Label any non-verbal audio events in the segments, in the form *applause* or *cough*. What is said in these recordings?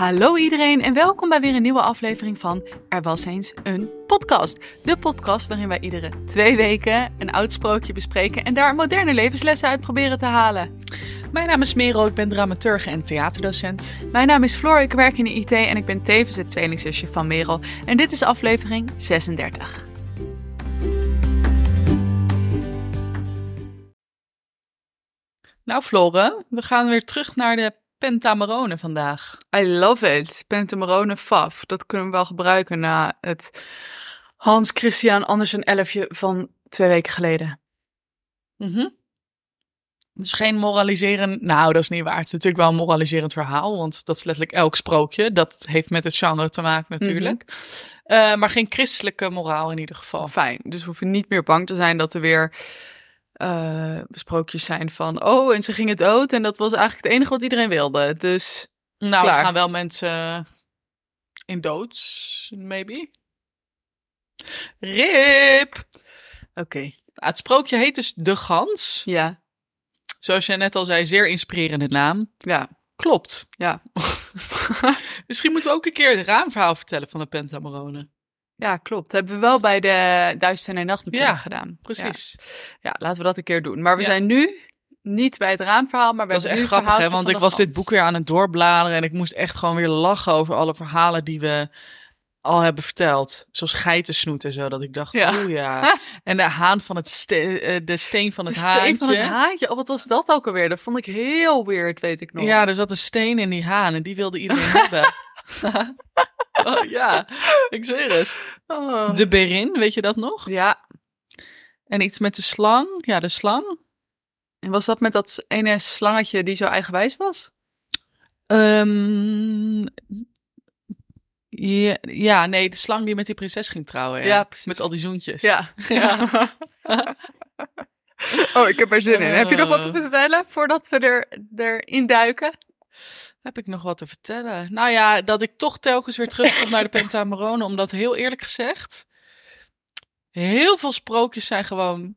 Hallo iedereen en welkom bij weer een nieuwe aflevering van Er was eens een podcast. De podcast waarin wij iedere twee weken een oud sprookje bespreken en daar moderne levenslessen uit proberen te halen. Mijn naam is Merel, ik ben dramaturge en theaterdocent. Mijn naam is Floor, ik werk in de IT en ik ben tevens het tweelingzusje van Merel. En dit is aflevering 36. Nou Flore, we gaan weer terug naar de Pentamerone vandaag. I love it. Pentamerone Faf. Dat kunnen we wel gebruiken na het Hans Christian Andersen elfje van twee weken geleden. Mhm. Dus geen moraliserend... Nou, dat is niet waar. Het is natuurlijk wel een moraliserend verhaal, want dat is letterlijk elk sprookje. Dat heeft met het genre te maken natuurlijk. Eh, maar geen christelijke moraal in ieder geval. Fijn. Dus we hoeven niet meer bang te zijn dat er weer eh sprookjes zijn van... Oh, en ze gingen dood en dat was eigenlijk het enige wat iedereen wilde. Dus Nou, Klaar. gaan wel mensen in doods, maybe. Rip! oké. Nou, Het sprookje heet dus De Gans. Ja, Zoals jij net al zei, zeer inspirerende naam. ja, Klopt. ja. *laughs* Misschien moeten we ook een keer het raamverhaal vertellen van de Pentamerone. Ja, klopt. Dat hebben we wel bij de Duizend en Nacht natuurlijk Ja, gedaan. Precies. Ja. ja, laten we dat een keer doen. Maar we Ja. zijn nu niet bij het raamverhaal, maar we Dat is hebben echt het grappig, hè? Want ik de was dit boek weer aan het doorbladeren en ik moest echt gewoon weer lachen over alle verhalen die we al hebben verteld. Zoals geitensnoet en zo, dat ik dacht, Ja. oeh ja. *laughs* En de haan van het ste- eh, de steen van De het steen haantje. van het haantje. Oh, wat was dat ook alweer? Dat vond ik heel weird, weet ik nog. Ja, er zat een steen in die haan en die wilde iedereen *laughs* hebben. *laughs* oh, ja, ik zweer het. Oh. De berin, weet je dat nog? Ja, En iets met de slang. Ja, de slang. en was dat met dat ene slangetje die zo eigenwijs was? Ehm, ja, ja, nee, de slang die met die prinses ging trouwen. Ja, Ja, precies. Met al die zoentjes. Ja. ja. *laughs* *laughs* oh, ik heb er zin in. Heb je nog wat te Eh. vertellen voordat we er, erin duiken? Heb ik nog wat te vertellen? Nou ja, dat ik toch telkens weer terugkom naar de *laughs* Pentamerone. Omdat heel eerlijk gezegd, heel veel sprookjes zijn gewoon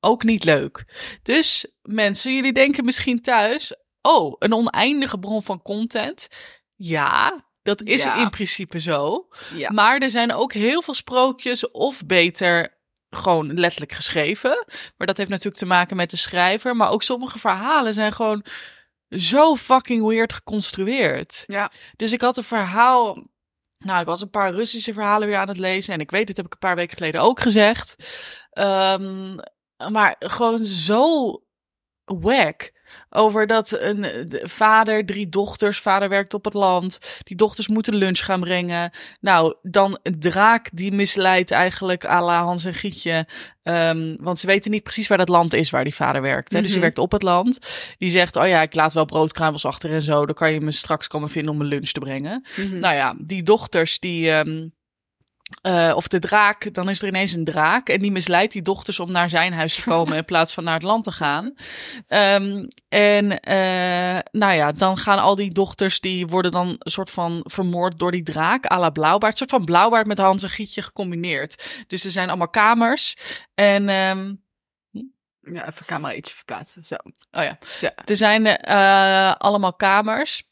ook niet leuk. Dus mensen, jullie denken misschien thuis, oh, een oneindige bron van content. Ja, dat is Ja. in principe zo. Ja. Maar er zijn ook heel veel sprookjes, of beter gewoon letterlijk geschreven. Maar dat heeft natuurlijk te maken met de schrijver. Maar ook sommige verhalen zijn gewoon zo fucking weird geconstrueerd. Ja. Dus ik had een verhaal. Nou, ik was een paar Russische verhalen weer aan het lezen. En ik weet, dit heb ik een paar weken geleden ook gezegd. Ehm, maar gewoon zo wack. Over dat een de vader, drie dochters, vader werkt op het land. Die dochters moeten lunch gaan brengen. Nou, dan een draak die misleidt eigenlijk à la Hans en Gietje. Ehm, want ze weten niet precies waar dat land is waar die vader werkt. Hè? Dus die Mhm. werkt op het land. Die zegt, oh ja, ik laat wel broodkruimels achter en zo. Dan kan je me straks komen vinden om mijn lunch te brengen. Mhm. Nou ja, die dochters die. ehm, eh, of de draak, dan is er ineens een draak. En die misleidt die dochters om naar zijn huis te komen in plaats van naar het land te gaan. Ehm, en eh, nou ja, dan gaan al die dochters, die worden dan een soort van vermoord door die draak. à la blauwbaard. Een soort van blauwbaard met Hans en Gietje gecombineerd. Dus er zijn allemaal kamers. En ehm, Ja, even camera ietsje verplaatsen. Zo. Oh ja. Ja. Er zijn eh, allemaal kamers.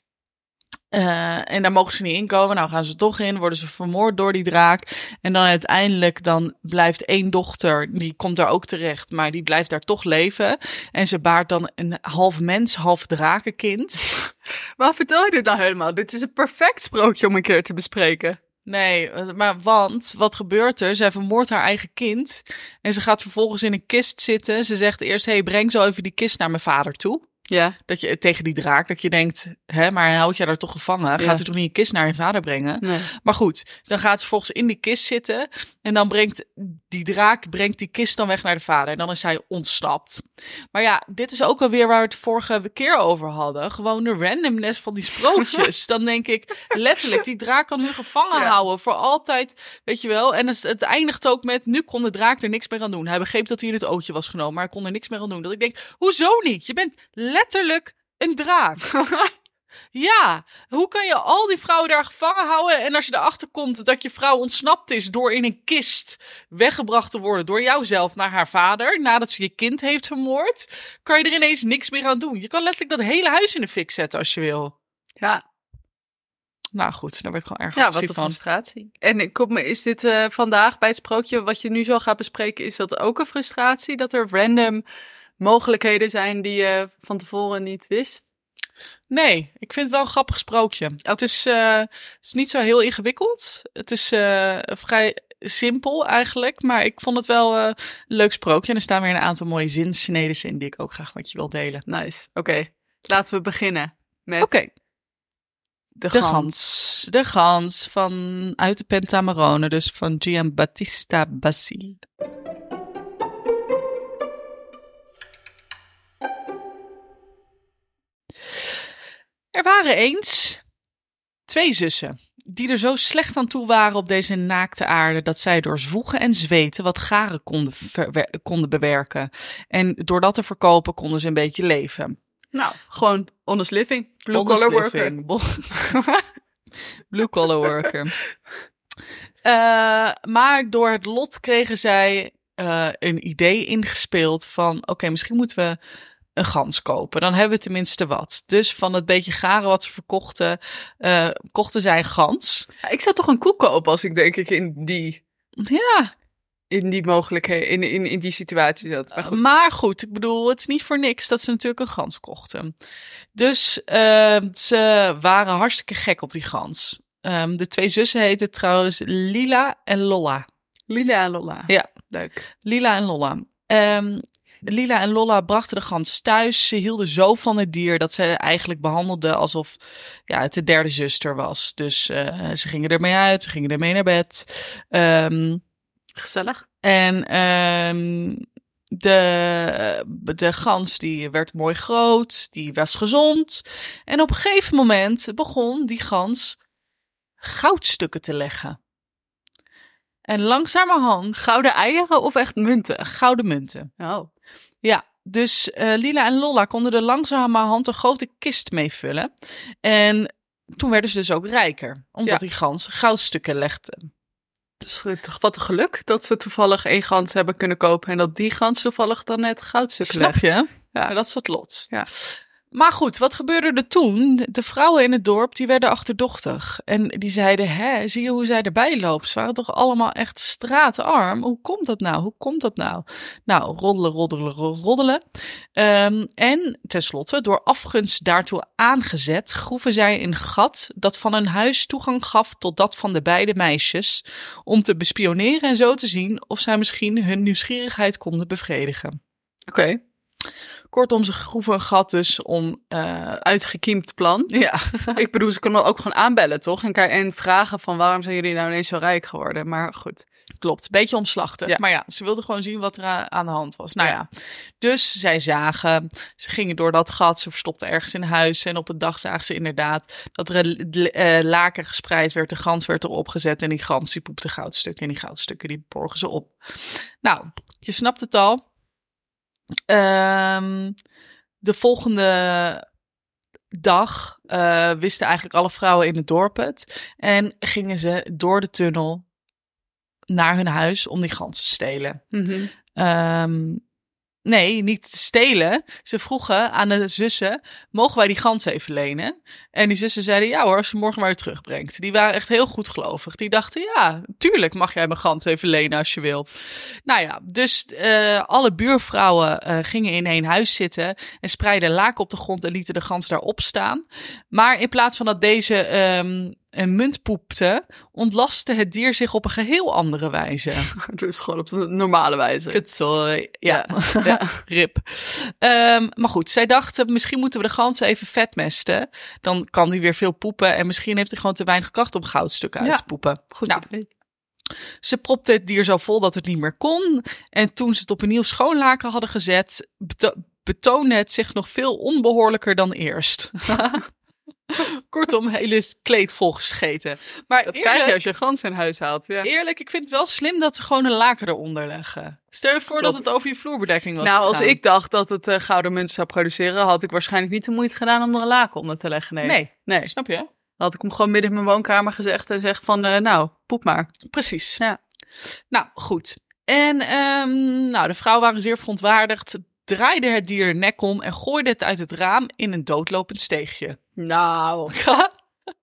Eh, en daar mogen ze niet in komen. Nou gaan ze toch in, worden ze vermoord door die draak. En dan uiteindelijk dan blijft één dochter, die komt daar ook terecht, maar die blijft daar toch leven. En ze baart dan een half mens, half drakenkind. *laughs* Maar vertel je dit nou helemaal? Dit is een perfect sprookje om een keer te bespreken. Nee, maar want wat gebeurt er? Zij vermoordt haar eigen kind. En ze gaat vervolgens in een kist zitten. Ze zegt eerst: hey, breng zo even die kist naar mijn vader toe. Ja. Dat je tegen die draak, dat je denkt, hè, maar hij houdt je daar toch gevangen? Ja. Gaat u toch niet een kist naar je vader brengen? Nee. Maar goed, dan gaat ze volgens in die kist zitten. En dan brengt die draak brengt die kist dan weg naar de vader. En dan is hij ontsnapt. Maar ja, dit is ook alweer waar we het vorige keer over hadden. Gewoon de randomness van die sprookjes. *laughs* dan denk ik, letterlijk, die draak kan hun gevangen Ja. houden. Voor altijd, weet je wel. En het, het eindigt ook met, nu kon de draak er niks meer aan doen. Hij begreep dat hij in het ootje was genomen, maar hij kon er niks meer aan doen. Dat ik denk, hoezo niet? Je bent letterlijk een draak. *laughs* Ja, hoe kan je al die vrouwen daar gevangen houden? En als je erachter komt dat je vrouw ontsnapt is door in een kist weggebracht te worden door jouzelf naar haar vader, nadat ze je kind heeft vermoord, kan je er ineens niks meer aan doen. Je kan letterlijk dat hele huis in de fik zetten als je wil. Ja. Nou goed, daar ben ik gewoon erg Ja, wat een van. frustratie. En ik kom, is dit eh, vandaag bij het sprookje wat je nu zo gaat bespreken, is dat ook een frustratie? Dat er random mogelijkheden zijn die je van tevoren niet wist? Nee, ik vind het wel een grappig sprookje. Het, is, eh, het is niet zo heel ingewikkeld. Het is eh, vrij simpel eigenlijk. Maar ik vond het wel eh, een leuk sprookje. En er staan weer een aantal mooie zinsneden in die ik ook graag met je wil delen. Nice. Oké, laten we beginnen met Oké, de, de gans. gans. De gans van uit de Pentamerone, dus van Giambattista Basile. Er waren eens twee zussen die er zo slecht aan toe waren op deze naakte aarde dat zij door zwoegen en zweten wat garen konden, konden bewerken. En door dat te verkopen konden ze een beetje leven. Nou, gewoon honest living. Blue collar worker. *laughs* Blue collar worker. *laughs* Eh, maar door het lot kregen zij eh, een idee ingespeeld van... oké, misschien moeten we een gans kopen. Dan hebben we tenminste wat. Dus van het beetje garen wat ze verkochten... eh, kochten zij een gans. Ja, ik zou toch een koe kopen als ik denk ik in die, Ja, in die mogelijkheden, in, in, in die situatie zat. Maar goed. Maar goed, ik bedoel, het is niet voor niks dat ze natuurlijk een gans kochten. Dus eh, ze waren hartstikke gek op die gans. Ehm, de twee zussen heten trouwens Lila en Lolla. Lila en Lola. Ja. Leuk. Lila en Lolla. Ehm, Lila en Lolla brachten de gans thuis. Ze hielden zo van het dier dat ze eigenlijk behandelden alsof ja, het de derde zuster was. Dus eh, ze gingen ermee uit, ze gingen ermee naar bed. Ehm, Gezellig. En ehm, de, de gans die werd mooi groot, die was gezond. En op een gegeven moment begon die gans goudstukken te leggen. En langzamerhand Gouden eieren of echt munten? gouden munten. Oh. Ja, dus eh, Lila en Lolla konden er langzamerhand een grote kist mee vullen. En toen werden ze dus ook rijker, omdat Ja. die gans goudstukken legde. Dus wat een geluk dat ze toevallig één gans hebben kunnen kopen en dat die gans toevallig dan net goudstukken Snap legt. je? Ja. Ja, dat is het lot. Ja. Maar goed, wat gebeurde er toen? De vrouwen in het dorp die werden achterdochtig. En die zeiden, hè, zie je hoe zij erbij loopt? Ze waren toch allemaal echt straatarm? Hoe komt dat nou? Hoe komt dat nou? Nou, roddelen, roddelen, ro- roddelen. Ehm, en tenslotte, door afgunst daartoe aangezet, groeven zij een gat dat van hun huis toegang gaf tot dat van de beide meisjes. Om te bespioneren en zo te zien of zij misschien hun nieuwsgierigheid konden bevredigen. Oké. Kortom, ze groeven een gat dus om... eh, Uitgekiemd plan. ja, *laughs* ik bedoel, ze kunnen ook gewoon aanbellen, toch? En, vragen van waarom zijn jullie nou ineens zo rijk geworden? Maar goed. klopt. Beetje omslachtig. Ja. Maar ja, ze wilden gewoon zien wat er a- aan de hand was. Nou Ja. ja. Dus zij zagen, ze gingen door dat gat, ze verstopten ergens in huis. En op een dag zagen ze inderdaad dat er een eh, laken gespreid werd. De gans werd erop gezet en die gans die poepte goudstukken. En die goudstukken die borgen ze op. Nou, je snapt het al. Ehm, de volgende dag eh, wisten eigenlijk alle vrouwen in het dorp het. En gingen ze door de tunnel naar hun huis om die gans te stelen. Ehm, nee, niet te stelen. Ze vroegen aan de zussen: mogen wij die gans even lenen? En die zussen zeiden: ja hoor, als je morgen maar weer terugbrengt. Die waren echt heel goed gelovig. Die dachten: ja, tuurlijk mag jij mijn gans even lenen als je wil. Nou ja, dus eh, alle buurvrouwen eh, gingen in één huis zitten en spreidden laken op de grond en lieten de gans daarop staan. Maar in plaats van dat deze ehm, een munt poepte, ontlastte het dier zich op een geheel andere wijze. *laughs* Dus gewoon op de normale wijze. Kutzooi. Ja, *laughs* Ja. rip. Ehm, maar goed, zij dachten, misschien moeten we de gans even vetmesten. Dan kan hij weer veel poepen. En misschien heeft hij gewoon te weinig kracht om goudstukken uit Ja. te poepen. Goed Nou, idee. ze propte het dier zo vol dat het niet meer kon. En toen ze het op een nieuw schoonlaken hadden gezet, beto- betoonde het zich nog veel onbehoorlijker dan eerst. *laughs* *laughs* Kortom, hele kleed vol gescheten. Maar Dat eerlijk, krijg je als je een gans in huis haalt. Ja. eerlijk, ik vind het wel slim dat ze gewoon een laken eronder leggen. Stel je voor dat het over je vloerbedekking was Nou, als ik dacht dat het eh, gouden munt zou produceren, had ik waarschijnlijk niet de moeite gedaan om er een laken onder te leggen. Nee. Nee, Nee. snap je? Dan had ik hem gewoon midden in mijn woonkamer gezegd en zeg van, eh, nou, poep maar. Precies. Ja. Nou, goed. En ehm, nou, de vrouwen waren zeer verontwaardigd, draaiden het dier de nek om en gooiden het uit het raam in een doodlopend steegje. Nou. *laughs*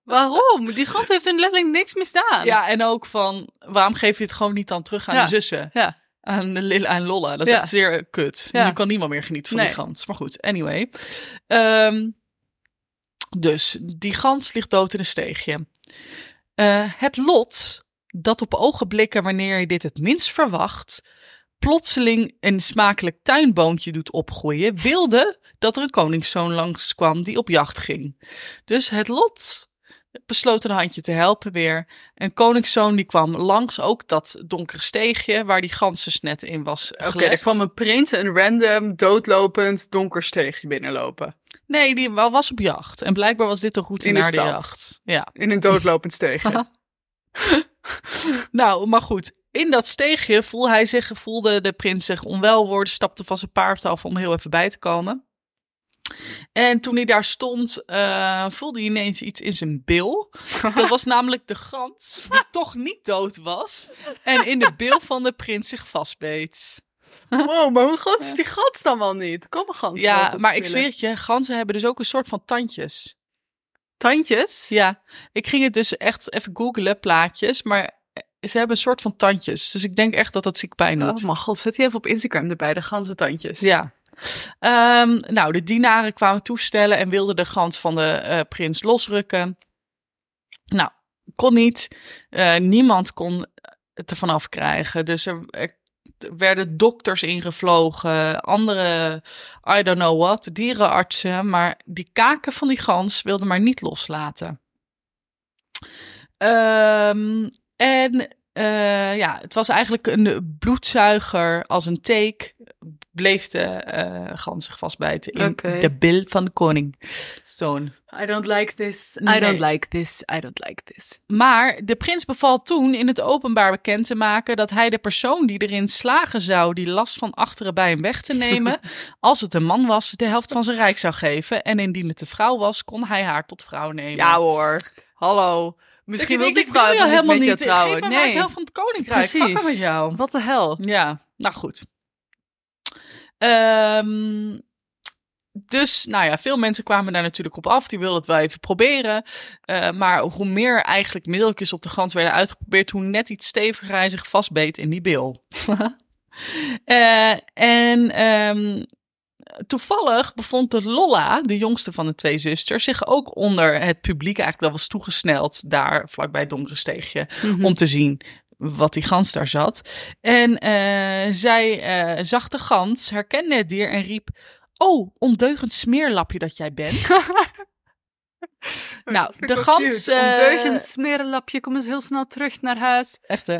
Waarom? Die gans heeft er letterlijk niks misdaan. Ja, en ook van, waarom geef je het gewoon niet dan terug aan Ja. de zussen? Ja. Aan, de Lil- aan Lolla. Dat is Ja. echt zeer eh, kut. Nu kan niemand meer genieten van die gans. Maar goed, anyway. Ehm, dus, die gans ligt dood in een steegje. Eh, het lot, dat op ogenblikken wanneer je dit het minst verwacht, plotseling een smakelijk tuinboontje doet opgroeien, wilde dat er een koningszoon langskwam die op jacht ging. Dus het lot besloot een handje te helpen weer. En koningszoon die kwam langs ook dat donkere steegje waar die gans dus net in was Oké, er kwam een prins een random, doodlopend, donker steegje binnenlopen. Nee, die was op jacht. En blijkbaar was dit de route In naar de jacht. Ja. In een doodlopend steegje. *laughs* *laughs* Nou, maar goed. In dat steegje voelde hij zich, voelde de prins zich onwel worden, stapte van zijn paard af om heel even bij te komen. En toen hij daar stond, eh, voelde hij ineens iets in zijn bil. *laughs* Dat was namelijk de gans, die toch niet dood was. En in de bil van de prins zich vastbeet. Wow, maar hoe groot is die gans dan wel niet? Kom een gans. Ja, maar ik zweer het je, ganzen hebben dus ook een soort van tandjes. Tandjes? Ja, ik ging het dus echt even googlen, plaatjes. Maar ze hebben een soort van tandjes. Dus ik denk echt dat dat ziek pijn doet. Oh mijn god, zet die even op Instagram erbij, de ganse tandjes. Ja. Ehm, nou, de dienaren kwamen toestellen en wilden de gans van de eh, prins losrukken. Nou, kon niet. Eh, niemand kon het ervan afkrijgen. Dus er, er werden dokters ingevlogen, andere, I don't know what, dierenartsen. Maar die kaken van die gans wilden maar niet loslaten. Ehm, en eh, ja, het was eigenlijk een bloedzuiger als een teek. Bleef de eh gans zich vastbijten in de bil van de koning. Zoon. I don't like this, I Nee. don't like this, I don't like this. Maar de prins beval toen in het openbaar bekend te maken dat hij de persoon die erin slagen zou die last van achteren bij hem weg te nemen, *laughs* als het een man was, de helft van zijn rijk zou geven. En indien het een vrouw was, kon hij haar tot vrouw nemen. Ja hoor, hallo. Misschien wil ik, die vrouw wil helemaal niet trouwen. Geef Nee, het helft van het koninkrijk. Precies. met jou. wat de hel. Ja, nou goed. Ehm, dus, nou ja, veel mensen kwamen daar natuurlijk op af. Die wilden het wel even proberen. Eh, maar hoe meer eigenlijk middeltjes op de gans werden uitgeprobeerd, hoe net iets steviger hij zich vastbeet in die bil. *laughs* Eh, en ehm, toevallig bevond de Lolla, de jongste van de twee zusters, zich ook onder het publiek eigenlijk wel was toegesneld daar vlakbij het donkere steegje Mhm. om te zien wat die gans daar zat. En eh, zij eh, zag de gans, herkende het dier en riep: Oh, ondeugend smeerlapje dat jij bent. *laughs* nou, Dat de gans. cute. eh, Ondeugend smerenlapje, kom eens heel snel terug naar huis. Echt hè?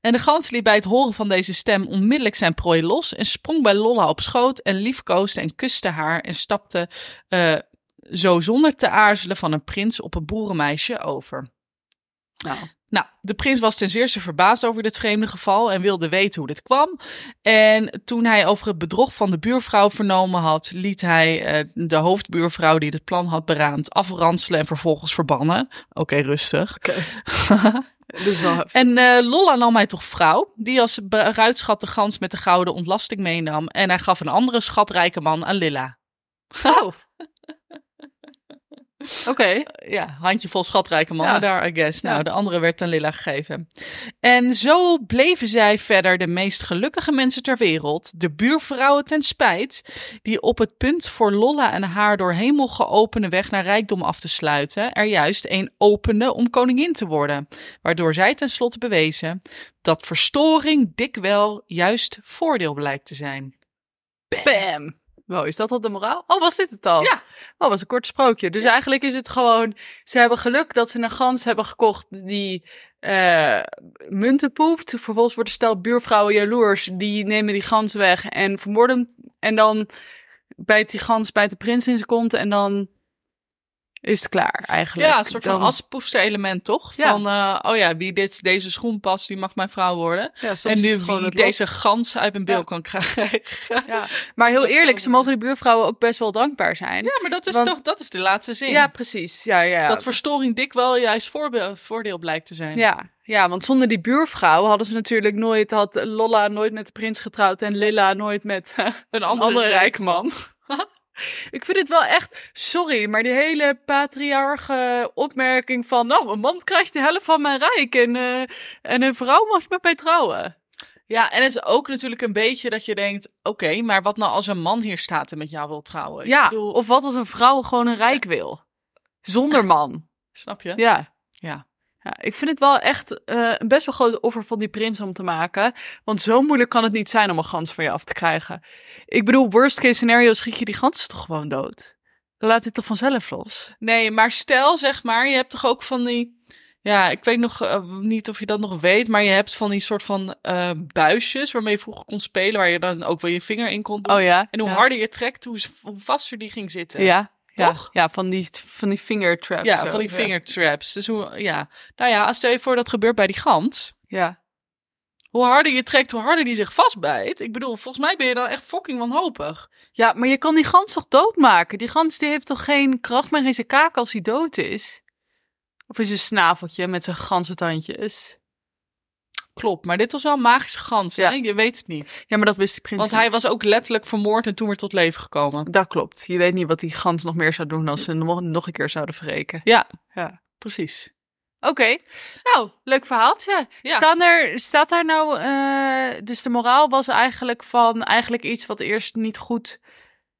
En de gans liet bij het horen van deze stem onmiddellijk zijn prooi los en sprong bij Lolla op schoot en liefkoosde en kuste haar en stapte eh, zo zonder te aarzelen van een prins op een boerenmeisje over. Nou, Nou, de prins was ten zeerste verbaasd over dit vreemde geval en wilde weten hoe dit kwam. En toen hij over het bedrog van de buurvrouw vernomen had, liet hij eh, de hoofdbuurvrouw die het plan had beraamd afranselen en vervolgens verbannen. Oké, rustig. oké. *laughs* dus. En eh, Lolla nam hij toch vrouw, die als bruidschat de gans met de gouden ontlasting meenam. En hij gaf een andere schatrijke man aan Lilla. Oh. *laughs* Oké. Ja, handjevol schatrijke mannen Ja. daar, I guess. Nou, Ja. de andere werd aan Lilla gegeven. En zo bleven zij verder de meest gelukkige mensen ter wereld. De buurvrouwen ten spijt, die op het punt voor Lolla en haar door hemel geopende weg naar rijkdom af te sluiten, er juist een opende om koningin te worden. Waardoor zij tenslotte bewezen dat verstoring dikwijl juist voordeel blijkt te zijn. Bam. Wow, is dat al de moraal? Oh, was dit het al? Ja. Oh, was een kort sprookje. Dus eigenlijk is het gewoon... Ze hebben geluk dat ze een gans hebben gekocht die eh, munten poept. Vervolgens wordt een stel buurvrouwen jaloers. Die nemen die gans weg en vermoorden hem. En dan bijt die gans bij de prins in zijn kont en dan is het klaar eigenlijk. Ja, een soort van aspoester element, toch? Ja. Van, eh, oh ja, wie dit, deze schoen past, die mag mijn vrouw worden. Ja, en nu wie deze gans uit mijn bil Ja. kan krijgen. Ja. Maar heel eerlijk, ze mogen die buurvrouwen ook best wel dankbaar zijn. Ja, maar dat is Want- toch, dat is de laatste zin. Ja, precies. Ja, ja. Dat verstoring dik wel juist voordeel blijkt te zijn. Ja, ja, want zonder die buurvrouw hadden ze natuurlijk nooit, had Lolla nooit met de prins getrouwd en Lilla nooit met Een *laughs* een andere, andere rijke man. *laughs* ik vind het wel echt, sorry, maar die hele patriarche opmerking van, nou, een man krijgt de helft van mijn rijk en, eh, en een vrouw mag met mij trouwen. Ja, en het is ook natuurlijk een beetje dat je denkt: oké, maar wat nou als een man hier staat en met jou wil trouwen? Ja, Ik bedoel, of wat als een vrouw gewoon een rijk wil? Zonder man. *laughs* snap je? Ja. Ja. Ik vind het wel echt eh, een best wel groot offer van die prins om te maken. Want zo moeilijk kan het niet zijn om een gans van je af te krijgen. Ik bedoel, worst case scenario schiet je die gans toch gewoon dood. Dan laat dit toch vanzelf los. Nee, maar stel zeg maar, je hebt toch ook van die. Ja, ik weet nog eh, niet of je dat nog weet, maar je hebt van die soort van eh, buisjes waarmee je vroeger kon spelen, waar je dan ook wel je vinger in kon doen. Oh ja. En hoe ja. harder je trekt, hoe, hoe vaster die ging zitten. Ja. Ja, Toch? ja, van die, van die finger traps. Ja, zo. van die fingertraps. Dus hoe, ja. Nou ja, stel je voor dat gebeurt bij die gans. Ja. Hoe harder je trekt, hoe harder die zich vastbijt. Ik bedoel, volgens mij ben je dan echt fucking wanhopig. ja, maar je kan die gans toch doodmaken? Die gans die heeft toch geen kracht meer in zijn kaak als hij dood is? Of in zijn snaveltje met zijn gansentandjes? Klopt, maar dit was wel een magische gans, Ja. hè? Je weet het niet. Ja, maar dat wist die prins Want niet. hij was ook letterlijk vermoord en toen weer tot leven gekomen. Dat klopt. Je weet niet wat die gans nog meer zou doen als ze hem nog, nog een keer zouden verreken. Ja, Ja. precies. Oké. Nou, leuk verhaaltje. Ja. Staan er, staat daar nou... eh, dus de moraal was eigenlijk van... Eigenlijk iets wat eerst niet goed...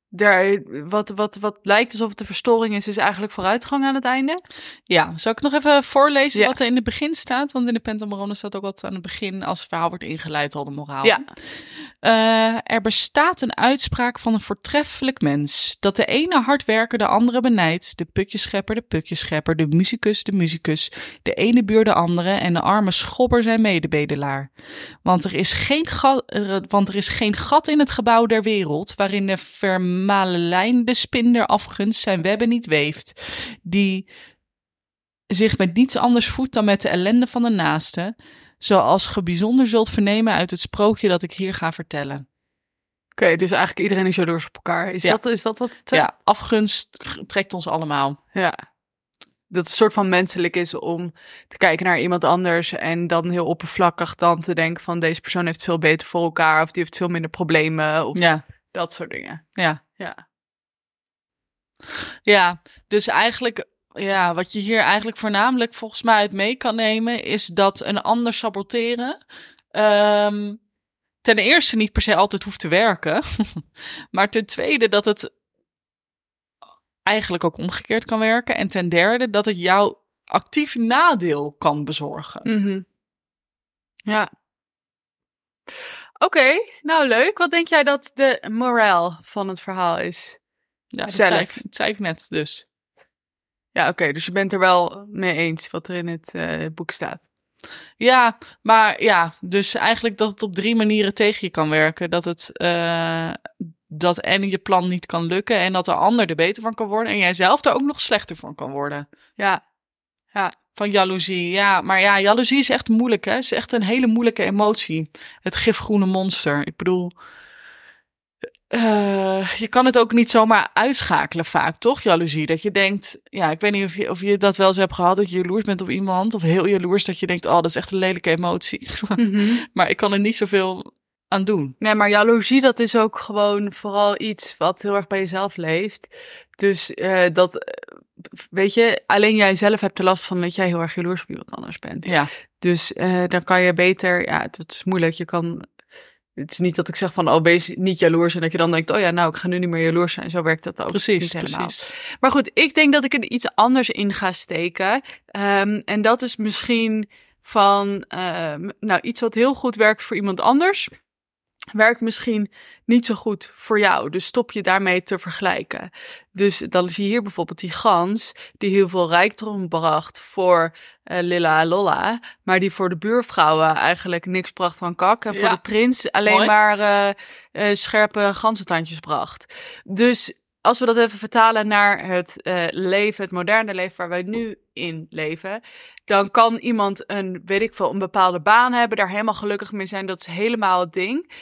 Daar, wat, wat, wat lijkt alsof het een verstoring is, is eigenlijk vooruitgang aan het einde. Ja, zal ik nog even voorlezen Ja. wat er in het begin staat? Want in de Pentamerone staat ook wat aan het begin, als het verhaal wordt ingeleid, al de moraal. Ja. Eh, er bestaat een uitspraak van een voortreffelijk mens. Dat de ene hard werker de andere benijdt. De putjeschepper de putjeschepper. De muzikus de muzikus. De ene buur de andere. En de arme schobber zijn medebedelaar. Want er, is geen gat, want er is geen gat in het gebouw der wereld. waarin de vermalelijnde spinder afgunst zijn webben niet weeft. Die zich met niets anders voedt dan met de ellende van de naaste. Zoals ge bijzonder zult vernemen uit het sprookje dat ik hier ga vertellen. Oké, dus eigenlijk iedereen is jaloers op elkaar. Is, Ja. dat, is dat wat zegt? Ja, afgunst trekt ons allemaal. Ja. Dat het een soort van menselijk is om te kijken naar iemand anders en dan heel oppervlakkig dan te denken van deze persoon heeft veel beter voor elkaar of die heeft veel minder problemen of Ja, dat soort dingen. ja. Ja. Ja, dus eigenlijk, ja, wat je hier eigenlijk voornamelijk volgens mij uit mee kan nemen, is dat een ander saboteren. ehm, ten eerste niet per se altijd hoeft te werken. *laughs* maar ten tweede dat het eigenlijk ook omgekeerd kan werken. En ten derde dat het jou actief nadeel kan bezorgen. Mhm. Ja. Oké, nou leuk. Wat denk jij dat de moraal van het verhaal is? Ja, dat Zelf. Zei ik, dat zei ik net dus. Ja, oké, dus je bent er wel mee eens wat er in het eh, boek staat. Ja, maar ja, dus eigenlijk dat het op drie manieren tegen je kan werken. Dat het eh, dat en je plan niet kan lukken en dat de ander er beter van kan worden en jij zelf er ook nog slechter van kan worden. Ja, Van jaloezie, ja, maar ja, jaloezie is echt moeilijk, hè? Het is echt een hele moeilijke emotie. Het gifgroene monster. Ik bedoel, eh, je kan het ook niet zomaar uitschakelen vaak, toch? Jaloezie. Dat je denkt, ja, ik weet niet of je, of je dat wel eens hebt gehad, dat je jaloers bent op iemand. Of heel jaloers dat je denkt, oh, dat is echt een lelijke emotie. *laughs* Mhm. maar ik kan er niet zoveel aan doen. Nee, maar jaloezie, dat is ook gewoon vooral iets wat heel erg bij jezelf leeft. Dus eh, dat, weet je, alleen jij zelf hebt er last van dat jij heel erg jaloers op iemand anders bent. Ja, Dus eh, dan kan je beter, ja, het, het is moeilijk. Je kan, het is niet dat ik zeg van, oh, wees niet jaloers. En dat je dan denkt, oh ja, nou, ik ga nu niet meer jaloers zijn. Zo werkt dat ook precies, niet helemaal. precies. Maar goed, ik denk dat ik er iets anders in ga steken. Ehm, en dat is misschien van, ehm, nou, iets wat heel goed werkt voor iemand anders, werkt misschien niet zo goed voor jou. Dus stop je daarmee te vergelijken. Dus dan zie je hier bijvoorbeeld die gans, die heel veel rijkdom bracht voor eh, Lilla en Lolla, maar die voor de buurvrouwen eigenlijk niks bracht van kak. En voor de prins alleen Mooi. maar eh, eh, scherpe ganzentandjes bracht. Dus als we dat even vertalen naar het eh, leven, het moderne leven waar wij nu in leven, dan kan iemand een, weet ik veel, een bepaalde baan hebben, daar helemaal gelukkig mee zijn. Dat is helemaal het ding.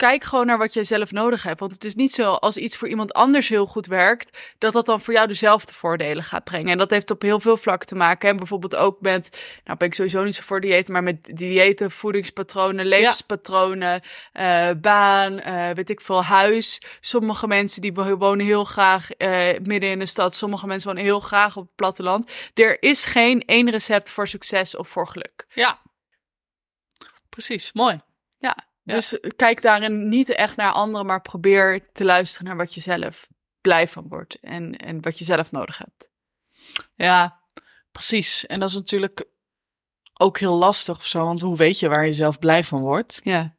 Kijk gewoon naar wat jij zelf nodig hebt. Want het is niet zo als iets voor iemand anders heel goed werkt, dat dat dan voor jou dezelfde voordelen gaat brengen. En dat heeft op heel veel vlakken te maken. En bijvoorbeeld ook met, nou ben ik sowieso niet zo voor dieet, maar met diëten, voedingspatronen, levenspatronen, ja. uh, baan, uh, weet ik veel, huis. Sommige mensen die wonen heel graag uh, midden in de stad, sommige mensen wonen heel graag op het platteland. Er is geen één recept voor succes of voor geluk. Ja, precies, mooi. Ja, dus kijk daarin niet echt naar anderen, maar probeer te luisteren naar wat je zelf blij van wordt en, en wat je zelf nodig hebt. Ja, precies. En dat is natuurlijk ook heel lastig of zo, want hoe weet je waar je zelf blij van wordt? Ja.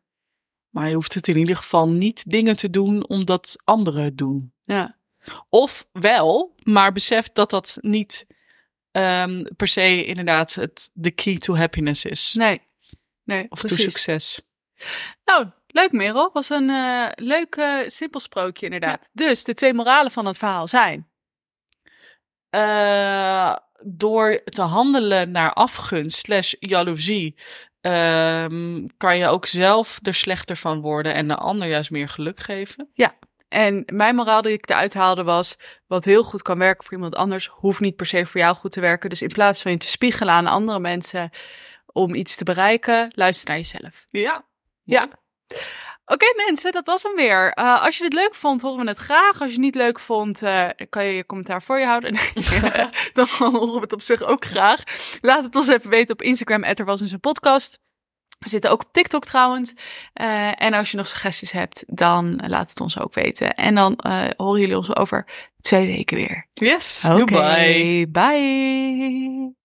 Maar je hoeft het in ieder geval niet dingen te doen omdat anderen het doen. Ja. Of wel, maar besef dat dat niet um, per se inderdaad het de key to happiness is. Nee. Nee, of to succes. Nou, leuk Merel. Was een uh, leuk uh, simpel sprookje inderdaad. Ja. Dus de twee moralen van het verhaal zijn? Uh, door te handelen naar afgunst slash jaloezie... Um, kan je ook zelf er slechter van worden en de ander juist meer geluk geven. Ja, en mijn moraal die ik eruit haalde was: wat heel goed kan werken voor iemand anders, hoeft niet per se voor jou goed te werken. Dus in plaats van je te spiegelen aan andere mensen om iets te bereiken, luister naar jezelf. Ja, ja. Oké okay, mensen, dat was hem weer. Uh, als je dit leuk vond, horen we het graag. Als je het niet leuk vond, uh, kan je je commentaar voor je houden. *laughs* *laughs* dan horen we het op zich ook graag. Laat het ons even weten op Instagram, er was in zijn podcast. We zitten ook op TikTok trouwens. Uh, en als je nog suggesties hebt, dan laat het ons ook weten. En dan horen jullie ons over twee weken weer. Yes, okay, goodbye. Bye.